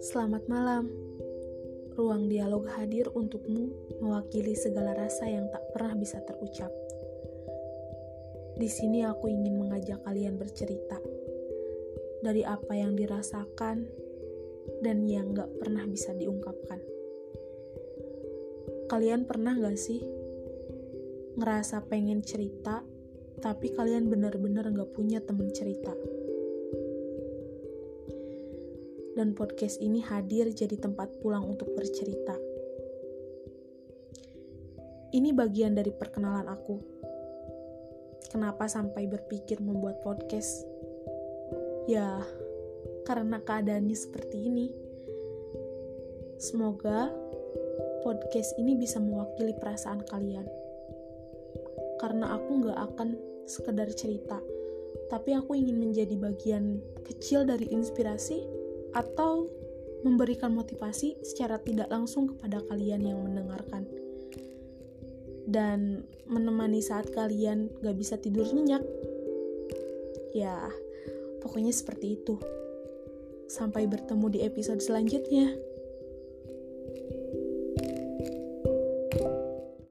Selamat malam. Ruang dialog hadir untukmu mewakili segala rasa yang tak pernah bisa terucap. Di sini aku ingin mengajak kalian bercerita dari apa yang dirasakan dan yang gak pernah bisa diungkapkan. Kalian pernah gak sih ngerasa pengen cerita, tapi kalian benar-benar gak punya temen cerita? dan podcast ini hadir jadi tempat pulang untuk bercerita. Ini bagian dari perkenalan aku. Kenapa sampai berpikir membuat podcast? Ya, karena keadaannya seperti ini. Semoga podcast ini bisa mewakili perasaan kalian. Karena aku gak akan sekedar cerita, tapi aku ingin menjadi bagian kecil dari inspirasi atau memberikan motivasi secara tidak langsung kepada kalian yang mendengarkan. Dan menemani saat kalian gak bisa tidur nyenyak ya pokoknya seperti itu. Sampai bertemu di episode selanjutnya